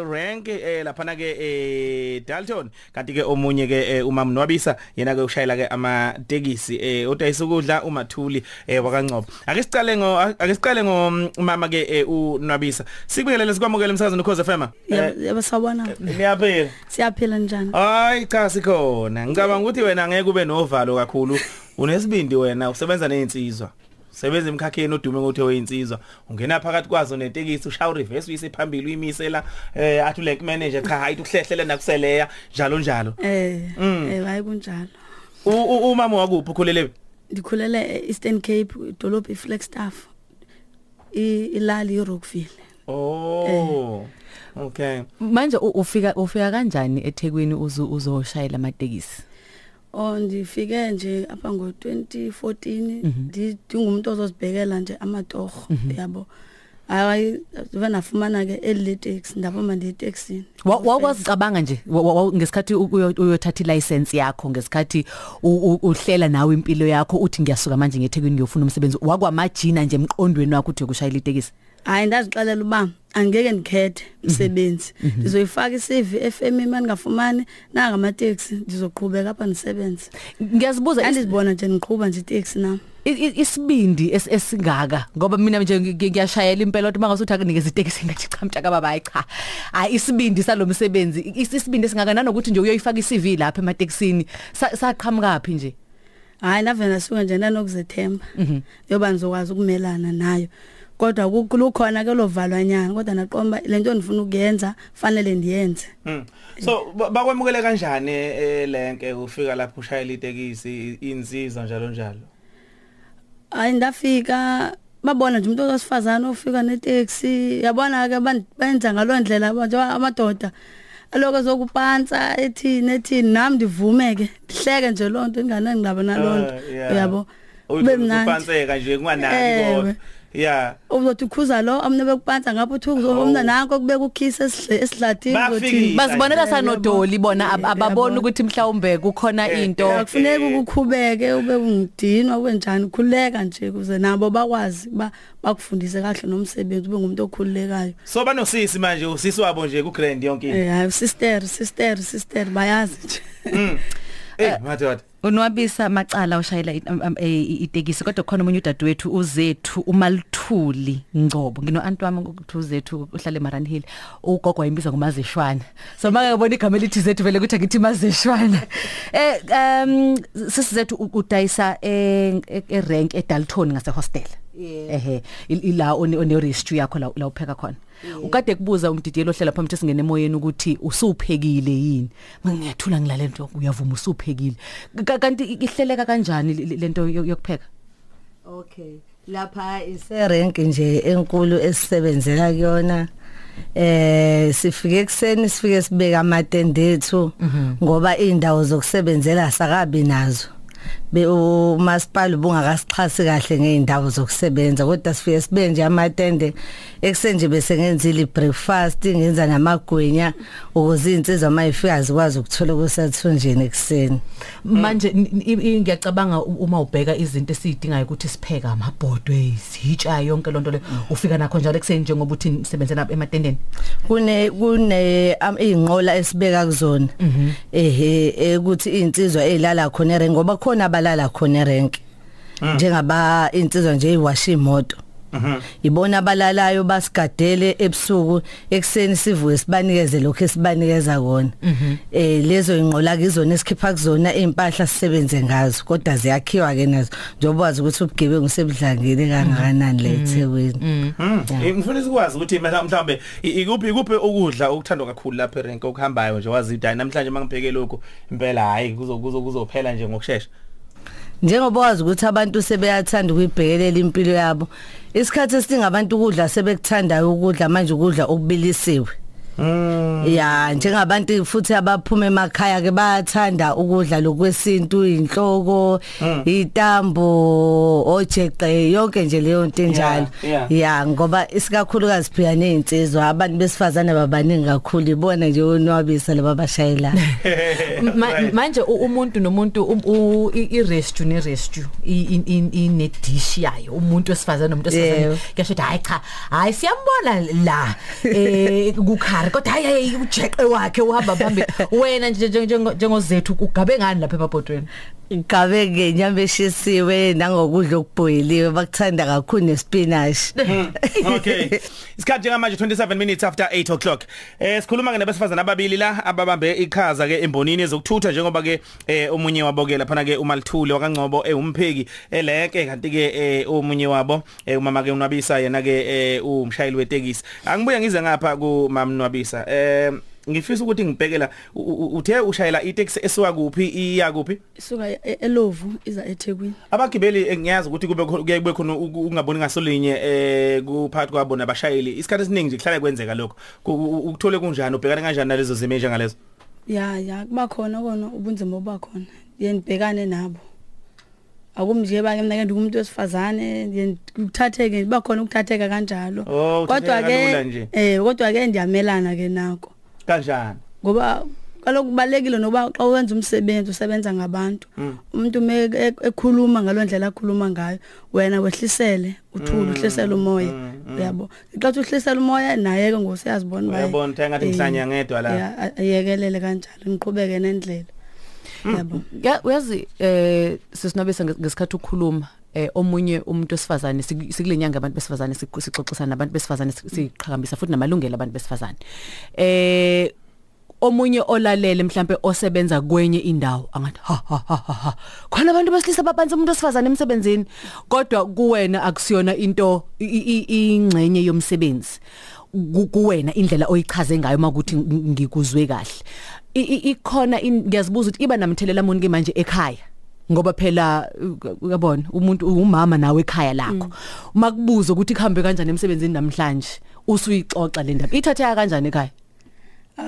rank eh lapha ke eh Dalton. Kanti ke omunye ke eh, umam Nwabisa yena ke ushayela ke ama tekisi eh udayisa ukudla umathuli eh wakancopho ake sicale ngo ake sicale ngo umama ke eh, uNwabisa sikubingelele sikwamukela umsakazo Khoza FM yebo sawubona. niyaphila. Siyaphila njani? Hayi cha sikhona. Ngicabanga ukuthi wena ngeke ube novalo kakhulu. Unesibindi wena usebenza nezinsizwa sebenza emkhakheni odume ngokuthi weyinsizwa ungena phakathi kwazo netekisi ushaya reverse uyise phambili uyimise la eh athi ulenk manager cha hayi ukuhlehlela nakuseleya njalo njalo. Eh Mm. eh hayi kunjalo. U- u- umama wakuphi? Ukhulele ndikhulele e-Eastern Cape idolophu iFlagstaff i ilali iRockville. Oh okay. Manje u- ufika ufika kanjani eThekwini uzo uzoshayela amatekisi? Oh ndifike nje apha ngo2014 ndingumuntu ozozibhekela nje amatoho yabo. Hayi venafumana ke eli taxi ndaphuma ndiye taxini Wa- wakwazicabanga nje wa- wa- wa- ngesikhathi u- uyo- uyothatha ilicense yakho ngesikhathi u- u- uhlela nawe impilo yakho uthi ngiyasuka manje ngeThekwini ngiyofuna umsebenzi. Wakwamajina nje emqondweni wakho uthi ukushayela itekisi? Hayi ndazixelela uba angeke ndikhethe umsebenzi. Ndizoyifaka i-CV FM manje ngafumani nanga amateksi ndizoqhubeka apha ndisebenze. Ngiyazibuza is- andizibona nje ngiqhuba nje iteksi nami i- i- isibindi es- esingaka? Ngoba mina nje ngi- ngi- ngiyashayela impela ukuthi mangasuthi akunikeza itekisi ngathi cha mtaka baba hayi cha. Hayi isibindi salomsebenzi is- isibindi esingaka nanokuthi nje uyoyifaka iCV lapha ematekisini Sa- saqhamukapi nje? Hayi navela nasuka nje nanokuzethemba yoba ngizokwazi ukumelana nayo. Kodwa ku- lukhona ke lovalwanyana kodwa naqomba lento ndifuna ukuyenza fanele ndiyenze. Mm. So ba- bakwemukele kanjani eh, lenke ufika lapho ushayela itekisi insizwa njalo njalo? Hayi ndafika babona nje umuntu osifazana ofika neteksi. Yabona ke benza ngaloo ndlela nje amadoda aloko zokupansa ethini ethini nami ndivume ke ndihleke nje loo nto inganengindaba naloo nto Ah, uyabo? Kube mnandi ufanseka nje kunganaki Ewe. kodwa. Yeah uzothi ukhuza lo amne bekupansa ngapho uthi uzomna nanko kubeka ukhisa esidlathini Bafikile. basibonela Eh, sanodoli bona ab- Eh, ababoni yabo. ukuthi mhlawumbe kukhona Eh, into. eh. akufuneki ukukhubeke ube ungidinwa ube njani? Khuleka nje kuze nabo bakwazi ba bakufundise kahle nomsebenzi ube ngumuntu okhululekayo. So banosisi manje usisi wabo nje ku grand yonke into. Eh hayi sister sister sister bayazi nje. Mm. eh madoda. unwabisa macala ushayela i- am- am- eh, i- itekisi kodwa khona umunye udadewethu uzethu umalithuli ngcobo. Ngino anti wami ukuthi uzethu uhlala eMaran Hill. Ugogo wayimbiza ngomazeshwana so maka ngibona igama elithi zethu vele ukuthi akithi mazeshwana. Eh um sisizethu u- udayisa e e- rank eDalton ngase hostel ehe il- ila one one registry yakho la la upheka khona. Ukade kubuza umdidiyelo ohlela phambili singene emoyeni ukuthi usuphekile yini ngiyathula ngilale nto uyavuma usuphekile Ka- kanti ihleleka kanjani le- le- lento yo- yokupheka Okay. Lapha iserenk nje enkulu esisebenzela kuyona. Eh sifike ekseni sifike sibeka amatende ethu ngoba indawo zokusebenzela sakabi nazo. Be umasipala ubungakasixhasi kahle ngeindawo zokusebenza kodwa sifike sibe nje amatende ekseni nje bese ngenzile breakfast ngenza namagwenya ukuze insizwa mayifika zikwazi ukuthola kusathunjini ekseni. manje ngiyacabanga uma ubheka izinto esiyidingayo ukuthi sipheka amabhodwe izitsha yonke lonto le ufika nakho njalo ekuseni njengoba uthi nisebenzela ematendeni kune kune izinqola esibeka kuzona ehe ukuthi insizwa ezilala khona ngoba khona abalala khona erenk njengaba insizwa nje iwashi imoto ibona abalalayo basigadele ebusuku ekseni sivuke sibanikeze lokho esibanikeza kona. Eh lezo inqola kizona esikhipha kuzona impahla sisebenze ngazo kodwa ziyakhiwa ke nazo. Njengoba wazi ukuthi ubugebengu sebudlangile kangakanani le eThekwini. Mm. Eh, ngifuna sikwazi ukuthi mhla- mhlambe i- ikuphi ikuphi ukudla okuthandwa kakhulu lapha erenke okuhambayo nje wazi idai namhlanje mangipheke lokho impela hayi kuzo kuzo kuzophela nje ngokusheshsha njengoba wazi ukuthi abantu sebeyathanda ukuyibhekelela impilo yabo isikhathi esiningi abantu ukudla sebekuthandayo ukudla manje ukudla okubilisiwe. Ya njengabantu futhi abaphuma emakhaya ke bayathanda ukudla lokwesintu inhloko itambo ojeqe yonke nje leyo nto enjalo ya ngoba isikakhulukazi phela nezinsizwa abantu besifazane babaningi kakhulu ibona nje onwabisa laba bashayela Ma- manje umuntu nomuntu um- i-rescue ne-rescue i- i- i- ine-dish yayo umuntu wesifazane nomuntu wesifazane. Yebo. kuyasho ukuthi hayi cha hayi siyambona la eh kukhari ngani kodwa hayi hayi ujeqe wakhe uhamba phambili wena nje nje- njengo- njengozethu ugabe ngani lapha emabhodweni Ngabe ngenyama eshisiwe nangokudla okubhoyiliwe bakuthanda kakhulu nespinach. Okay. Isikhathi njengamanje 27 minutes after 8 o'clock. Eh sikhuluma ke nabesifazana ababili la ababambe ikhaza ke embonini ezokuthutha njengoba ke eh omunye wabo ke lapha ke uMalithule wakangcobo ewumpheki eleke kanti ke eh omunye wabo eh umama ke unwabisa yena ke eh umshayeli wetekisi. Angibuye ngize ngapha ku Mam Nwabisa. Eh ngifisa ukuthi ngibhekela u- u- uthe ushayela itaxi esuka kuphi iya kuphi? isuka e- elovu iza eThekwini. Abagibeli eh, ngiyazi ukuthi kube khona- kuye kube khona uku- ukungaboni ngasolinye eh kuphathi kwabo nabashayeli. Isikhathi esiningi nje kuhlala kwenzeka lokho. Ku- u- ukuthole kunjani ubhekana kanjani nalezo zimo njengalezo ya ya kuba khona kona ubunzima oba khona. Yenibhekane nabo. Akumnje ba ke mina ke ngumuntu wesifazane ndiye kuthatheke kuba khona ukuthatheka kanjalo. Oh, kodwa uthatheka kalula nje. ke eh kodwa ke ndiyamelana ke nako. Kanjani? Ngoba kaloku kubalekile noba xa wenza umsebenzi usebenza ngabantu. Umuntu me e- ekhuluma ngalondlela akhuluma ngayo wena wehlisele uthule uhlisele umoya. Uyabo? Xa uthi uhlisele umoya naye ke ngosiyazibona baye Uyabona, uthe engathi ngihlanya ngedwa la. ayekelele kanjalo ngiqhubeke nendlela. Yabo ya uyazi eh sisinobisa nges- ngesikhathi ukukhuluma eh omunye umuntu wesifazane sik- sikulenyanga abantu besifazane sik- sixoxisana nabantu besifazane sik- siqhakambisa futhi namalungelo abantu besifazane. Eh omunye olalele mhlambe osebenza kwenye indawo angathi ha ha ha ha, ha khona abantu besilisa babanze umuntu wesifazane emsebenzini. Kodwa kuwena akusiyona into i- i- i- ingcenye yomsebenzi. Ku- kuwena indlela oyichaze ngayo makuthi ng- ngikuzwe kahle. I- i- ikhona in- ngiyazibuza ukuthi iba namthelela muni ke manje ekhaya? Ngoba phela uh, uyabona umuntu umama nawe ekhaya lakho. Makubuza ukuthi kuhambe kanjani emsebenzini namhlanje usuyixoxa le ndaba. Ithatheka kanjani ekhaya?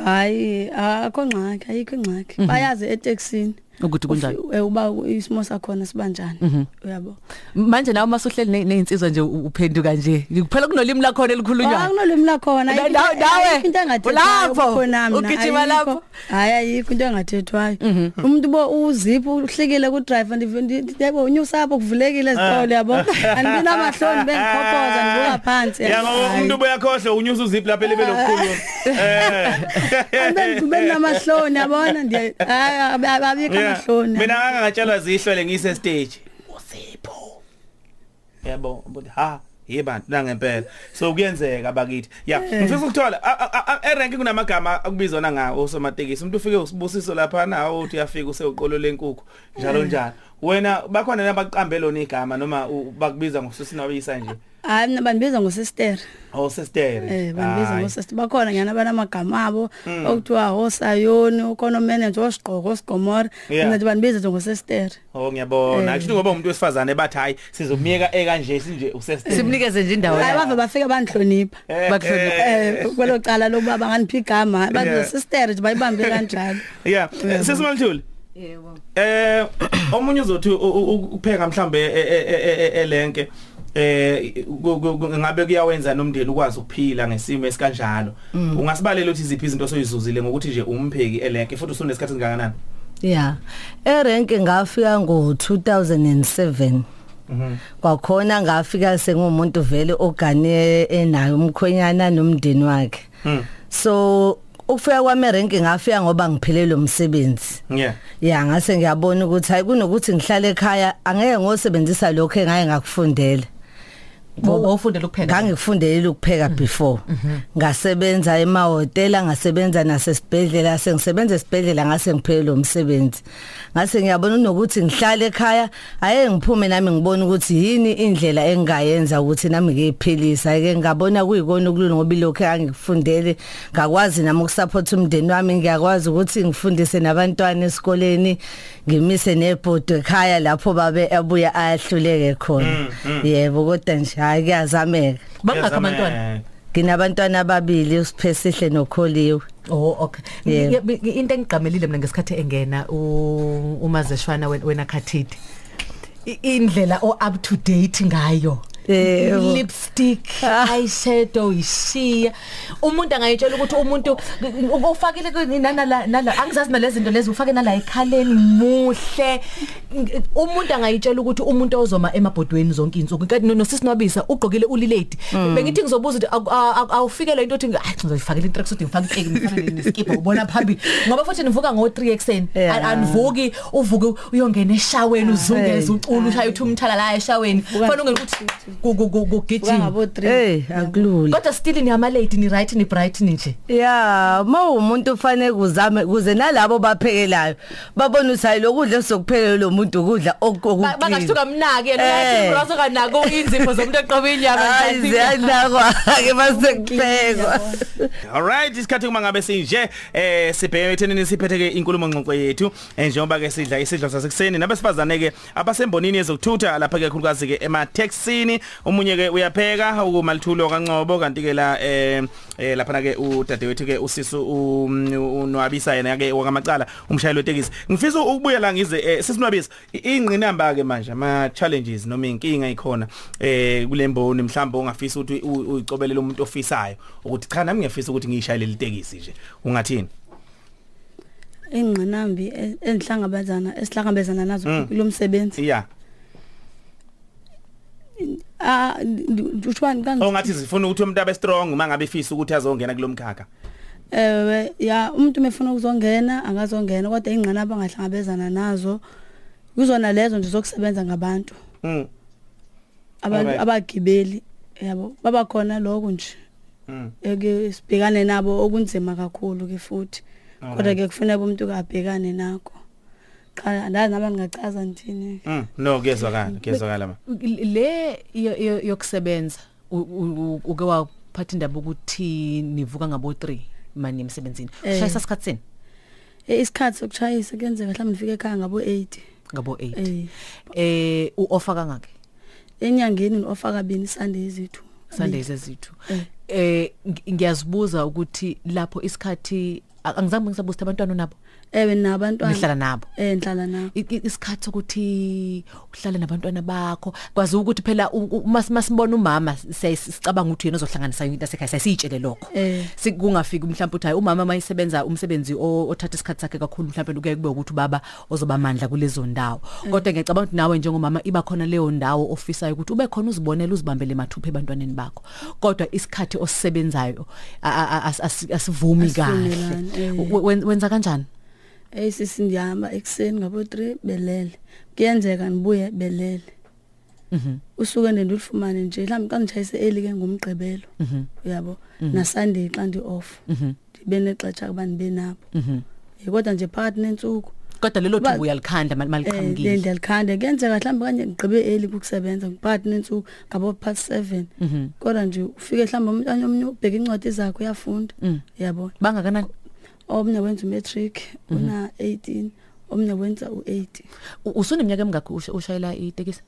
Hayi akho ngxaki ayikho ingxaki. Bayazi eTexini ukuthi kunjani? Ufi- uba isimo sakhona sibanjani uyabo? Manje nawe masuhleli nezinsizwa nje u- uphenduka nje kuphela kunolimi lakho elikhulunywayo. Akunolimi lakhona. Na- ayikho na- into- nawe, ayikho into engathethwayo ulapho, kukhona mina, ugijima ayikho. lapho. hayi ayikho into engathethwayo. Umuntu bo uzipho uhlikile ku driver ndiyebo unyusa apho kuvulekile esitolo yabo. Andibi namahloni bengikhophoza ndibuka phansi ya ngoba umuntu uyakhohle unyusa uzip lapha elebele ukukhuluma eh. Bengigcubeni namahloni yabona? Ndiye hayi ab- ab- abikho Yeah. Amahloni mina ngangatshelwa zihlole ngise stage. Usipho yabo ubuthi ha yibantu nangempela. So kuyenzeka bakithi. Ya ngifisa ukuthola a- a- a- erank kunamagama akubizwana ngawo osomatekisi. Umuntu ufike usibusiso lapha na uthi uyafika useuqolo lenkukhu njalo njalo. Wena bakhona nabaqambe lona igama noma u- bakubiza ngosusinawisa nje? Hayi mina bandibiza ngosister. Oh sister. Eh bandibiza ngosister. Bakhona ngiyana banamagama abo okuthiwa hosayoni ukhona manager osiqoko osigomora Yeah. mina nje bandibiza nje ngosister. Oh ngiyabona. Eh. actually ngoba umuntu wesifazane bathi hayi sizomyeka ekanje sinje usister. Simnikeze nje indawo hayi yakhe bave bafika bandihlonipha bakuhlonipha. eh. Kwelo cala lokuba banganiphi igama Yeah. bathi sister nje bayibambe kanjalo. Yeah. Sesimalithuli Yebo. eh omunye uzothi u- u- u- upheka mhlambe e- e- e- e- elenke eh ngabe kuyawenza nomndeni ukwazi ukuphila ngesimo esikanjalo ungasibalela ukuthi iziphi izinto soyizuzile ngokuthi nje umpheki elenke futhi usunesikhathi singakanani Yeah. Erenke ngafika ngo 2007. Mhm. Kwakhona ngafika sengumuntu vele ogane enayo umkhwenyana nomndeni wakhe. Mm. So ukufika kwami erenke ngafika ngoba ngiphelele umsebenzi. yeah Ya ngase ngiyabona ukuthi hayi kunokuthi ngihlale ekhaya angeke ngosebenzisa lokho engaye ngakufundela. Wofundela ukupheka ngangifundele ukupheka before. Ngasebenza emahotela ngasebenza nasesibhedlela sengisebenza esibhedlela ngase ngiphelele umsebenzi ngase ngiyabona nokuthi ngihlale ekhaya aye ngiphume nami ngibona ukuthi yini indlela engayenza ukuthi nami ngiyiphelisa ke ngabona kuyikona okulula ngoba ilokho engangifundele ngakwazi nami ukusupport umndeni wami ngiyakwazi ukuthi ngifundise nabantwana esikoleni ngimise nebhodo ekhaya lapho babe abuya ayahluleke khona. Yebo kodwa nje hayi kuyazameka bangakho abantwana Yazameka. nginabantwana ababili usiphesihle nokholiwe Oh okay. Yebo. Ngi- ngi- Into engiqamelile mina ngesikhathi engena u- umazeshwana wen- wena khathidi. I- Indlela o up to date ngayo Yebo. Lipstick eyeshadow ishiya umuntu angayitshela ukuthi umuntu ufakile nala nala angizazi nalezi zinto lezi ufake nala ekhaleni muhle. Umuntu angayitshela ukuthi umuntu ozoma emabhodweni zonke insuku kanti nosisinwabisa ugqokile ulilady bengithi ngizobuza ukuthi awu- awu- awufikele into othi hayi ngizoyifakela i-tracksuit ngifake iteki ngifake neskipho ubona phambili. Ngoba futhi nivuka ngo3 ekseni Yeah. An- anivuki uvuke uyongena eshaweni uzungeze Hey. ucula ushaye uthi umthala la eshaweni. Khona ungekuthi ku- ku- ku- Vuka kugijima ngabo 3 hey akulula. Kodwa still ni ama lady ni right ni bright ni nje. Ya mawumuntu ufanele kuzame kuze nalabo baphekelayo babone ukuthi hayi lokudla sokuphekela lo muntu ukudla Ba- okuqina bangasuka mnaki yena Eh. uyathi usuka nako inzipho zomuntu eqobe inyama hayi ziyanakwa ke masekuphekwa Alright isikhathi kuma ngabe sinje eh sibheke ethenini siphethe ke inkulumo ngxoxo yethu. Eh, njengoba ke sidla isidlo sasekuseni nabesifazane ke abasembonini yezokuthutha lapha ke khulukazi ke ema taxini umunye ke uyapheka ukumalithulo kaNcobo kanti ke la eh eh, lapha ke udadewethu ke usisu unwabisa yena ke wakamacala umshayeli wetekisi. Ngifisa ukubuya la ngize eh, sisinwabisa ingqinamba ke manje ama challenges noma inkinga ikhona eh kulemboni mhlawumbe ungafisa ukuthi uyicobelele umuntu ofisayo ukuthi cha nami ngiyafisa ukuthi ngishayele itekisi nje. Ungathini? Ingqinambi e- enhlangabezana esihlangabezana nazo Mm. kulomsebenzi. Yeah. Ah ushwani kanti ongathi zifuna ukuthi umuntu abe strong uma ngabe efisa ukuthi azongena kulomkhakha ewe ya umuntu mefuna ukuzongena angazongena kodwa ingqinamba angahlangabezana nazo. Kuzona lezo nje zokusebenza ngabantu. Mm abantu Alright. abagibeli yabo baba khona lokho nje. Mm eke sibhekane nabo okunzima kakhulu ke futhi. Kodwa Alright. ke kufanele umuntu kabhekane nakho. Cha ndazi nami ngingachaza ngithini mm no kuyezwakala kuyezwakala ma le yo- yo- yokusebenza uke waphatha indaba ukuthi nivuka ngabo 3 manje emsebenzini. Eh. shayisa sikhatsini Eh, isikhathi sokuchayisa kuyenzeka mhlawumbe nifike ekhaya ngabo 8 ngabo 8 eh. Eh uoffer kangaki? Enyangeni nofaka kabini Sunday izithu Sundays ezithu Eh. ngi- ngiyazibuza ukuthi lapho isikhathi angizange ngisabuza ukuthi abantwana nabo? Ewe nabantwana nihlala nabo eh ngihlala nabo I- i- isikhathi sokuthi uhlale nabantwana bakho kwazi ukuthi phela u- u- mas masibona umama siyaye sicabanga ukuthi yena ozohlanganisa into asekhaya siyitshele lokho Eh. sikungafiki mhlawumbe uthi hayi umama mayisebenza umsebenzi o- othatha isikhathi sakhe kakhulu mhlawumbe kuye kube ukuthi ubaba ozoba mandla kulezo ndawo kodwa ngiyacabanga ukuthi nawe njengomama iba khona leyo ndawo ofisayo ukuthi ube khona uzibonele uzibambele mathupha ebantwaneni bakho kodwa isikhathi osisebenzayo a- a- a- as- as- asivumi kahle Asivumelani, eh. We- wen- wenza kanjani eh sisi ndihamba ekseni ngabo 3 belele. Kuyenzeka nibuye belele. Mhm. Usuke ndendulifumane nje mhlawumbe xa nditshayise early ke ngumgqibelo mhm. uyabo? Na Sunday xa ndi off mhm. Ndibe nexesha kuba ndibe nabo. Mhm. Eh, kodwa nje phakathi nensuku kodwa lelo Ba- thubu uyalikhanda mal- eh maliqhamukile ndiyalikhanda kuyenzeka mhlawumbe kanje ngigqibe early ukusebenza phakathi nensuku ngabo past 7 mhm. Kodwa nje ufike mhlawumbe umntwana omnye ubheka incwadi zakhe uyafunda. Mm. yabo bangakanani omnye wenza umatric una 18 omnye wenza u8 U- usuneminyaka emingakhi usha- ushayela itekisi?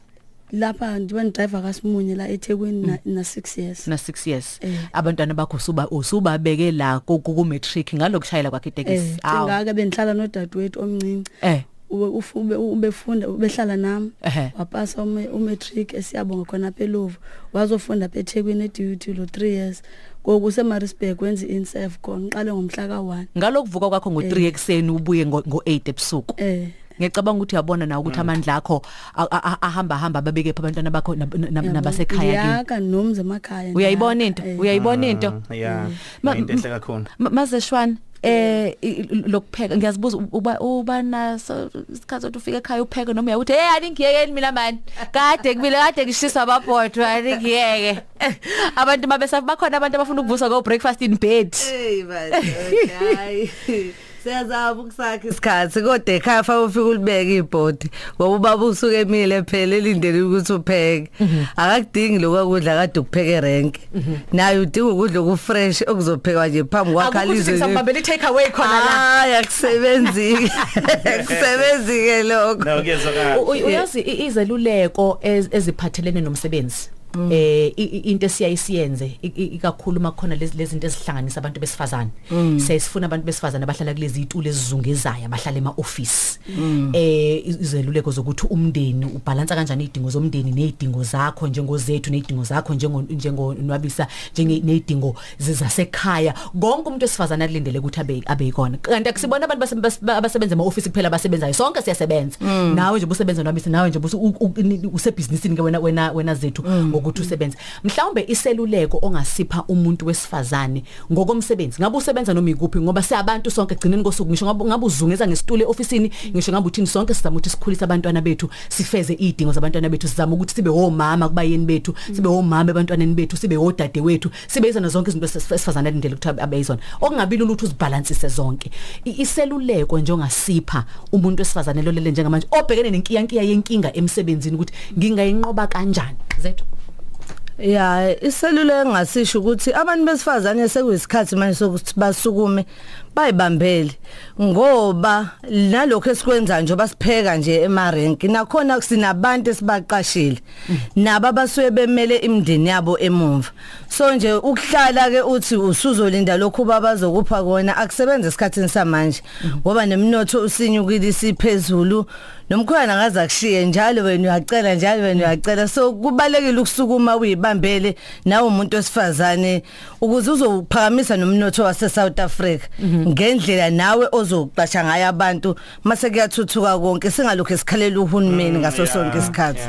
Lapha ndibe ndriver kaSimunye la eThekwini na, na 6 years. Na 6 years. Eh. abantwana bakho suba usubabeke la ku matric ngalokushayela kwakhe itekisi. Eh awu ngaka bendihlala nodadewethu omncinci eh. ube uf- ube- ubefunda ubehlala nami wapasa umatric esiyabonga khona apha eLovu wazofunda apha eThekwini eDUT lo 3 years. Ngoku useMaritzburg wenza insef khona uqale ngomhla ka1 ngalokuvuka kwakho ngo3 ekseni ubuye ngo8 ebusuku. Eh. Ngiyacabanga ukuthi uyabona nawe ukuthi amandla akho a- a- a- ahamba hamba babeke pha abantwana bakho nab- nab- nabasekhaya kini? yaka nomuzi emakhaya uyayibona into? Eh. uyayibona into? Ah, yeah Ma- into ehle kakhulu. Ma- mazeshwana eh i- i- lokupheka. Ngiyazibuza uba uba naso isikhathi sokuthi ufike ekhaya upheke noma uyakuthi hey ani ngiyeke mina man kade kubile kade ngishisa ababhodwa ani ngiyeke abantu mabesa bakhona abantu abafuna ukuvusa go breakfast in bed. Hey badoda hayi. siyazama ukusakha isikhathi kodwa ekhaya fa ufika ulibeke ibhodi ngoba ubaba usuke emile phela elindele ukuthi upheke. Akakudingi lokho kudla kade ukupheke renke. Naye udinga ukudla okufresh okuzophekwa nje phambi kwakhe alizwe ngisambambele take away khona la. Hayi akusebenzi akusebenzi ke lokho uyazi izeluleko ez- eziphathelene nomsebenzi? Eh i- i- into esiyayisiyenze i- i- ikakhulu makhona lezi lezi zinto ezihlanganisa abantu besifazane. Sesifuna abantu besifazane abahlala kulezi itulo ezizungezayo abahlala ema office eh izeluleko zokuthi umndeni ubalansa kanjani izidingo zomndeni nezidingo zakho njengozethu nezidingo zakho njengo njengonwabisa njenge nezidingo zasekhaya. Konke umuntu wesifazane alindele ukuthi abe abe ikona kanti akusibona abantu base- base- abasebenza ema office kuphela abasebenzayo sonke siyasebenza. Nawe nje ubusebenza nwabisa nawe nje busu- u- u- ni- usebhizinisini ke wena wena wena zethu ngokuthi usebenza mhlawumbe iseluleko ongasipha umuntu wesifazane ngokomsebenzi ngabe usebenza noma ikuphi? Ngoba siyabantu sonke egcineni kosuku ngisho ngabe ngabe uzungeza ngesitulo eofisini ngisho ngabe uthini? Sonke sizama ukuthi sikhulise abantwana bethu sifeze izidingo zabantwana bethu sizama ukuthi sibe omama kubayeni bethu sibe omama ebantwaneni bethu sibe odade wethu sibe izona zonke izinto esifazane alindele ukuthi abe yizona okungabili ukuthi uzibalansise zonke. I- iseluleko nje ongasipha umuntu wesifazane lo lele njengamanje obhekene nenkiyankiya yenkinga emsebenzini ukuthi ngingayinqoba kanjani. Zethu. Ya iseluleko engasisho ukuthi abantu besifazane sekuyisikhathi manje sokuthi basukume bayibambele. Ngoba nalokho esikwenza nje basipheka nje emarenki nakhona sinabantu esibaqashile nabo abasuye bemele imndeni yabo emumva so nje ukuhlala ke uthi usuzolinda lokhu babazokupha kona akusebenza esikhathini samanje ngoba nemnotho usinyukile isiphezulu nomkhwana ngaze akushiye njalo wena uyacela njalo wena uyacela. So kubalekile ukusukuma uyibambele nawe umuntu wesifazane ukuze uzophakamisa nomnotho wase South Africa ngendlela nawe ozoqasha ngayo abantu. Mase kuyathuthuka konke singalokho esikhalela uhulumeni ngaso sonke isikhathi.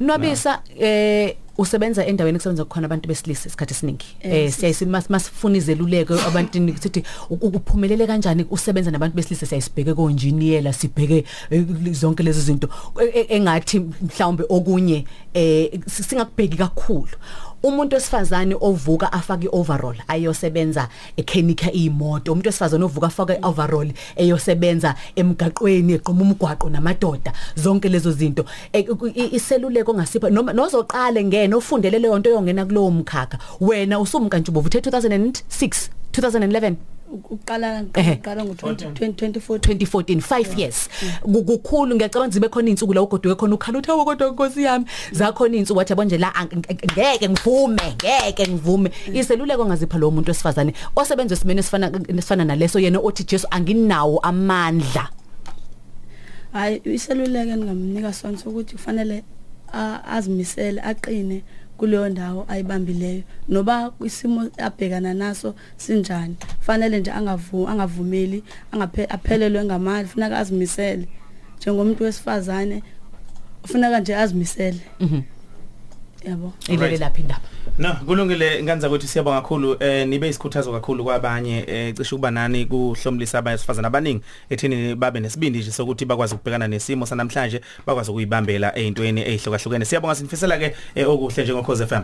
Nwabisa eh usebenza endaweni kusebenza khona abantu besilisa isikhathi esiningi. Eh siyayisima masifuna izeluleko abantu sithi ukuphumelele kanjani usebenza nabantu besilisa? Siyayisibheke ko engineer sibheke eh, zonke lezi zinto. Eh, eh, engathi mhlawumbe okunye eh singakubheki kakhulu. Umuntu wesifazane ovuka afake overall ayosebenza ekhenika imoto umuntu wesifazane ovuka afake overall eyosebenza emgaqweni eqhuma umgwaqo namadoda. Zonke lezo zinto. Eh, i- iseluleko ongasipha noma nozoqale ngene ufundele leyo nto yongena kulowo mkhakha. Wena usumkantshubovu uthe 2006 2011 uqala Ehhe. uqala ngo-2014 2014 5 years. Ku- kukhulu ngiyacabanga zibe khona insuku la ugoduke khona ukhala uthi hawo kodwa inkosi yami. Zakhona insuku wathi yabo nje la ang- ng- ngeke ngivume ngeke ngivume. Iseluleko ngazipha lo muntu wesifazane. Osebenza esimene esifana esifana naleso yena othi Jesu anginawo amandla. Hayi iseluleko engingamnika sona sokuthi kufanele a- azimisele aqine kuleyo ndawo ayibambileyo. Noba isimo abhekana naso sinjani? Fanele nje angavu angavumeli angaphe aphelelwe ngamali funeka azimisele. Njengomuntu wesifazane ufuneka nje azimisele. Mhm. Yabo. Ilele Alright. lapha? Indaba No, kulungile nganza ukuthi siyabonga kakhulu. Eh nibe isikhuthazo kakhulu kwabanye eh cishe ukuba nani kuhlomlisa abasifazana abaningi ethini babe nesibindi nje sokuthi bakwazi ukubhekana nesimo sanamhlanje bakwazi ukuyibambela ezintweni ezihlukahlukene siyabonga sinifisela ke eh, okuhle njengokhoze FM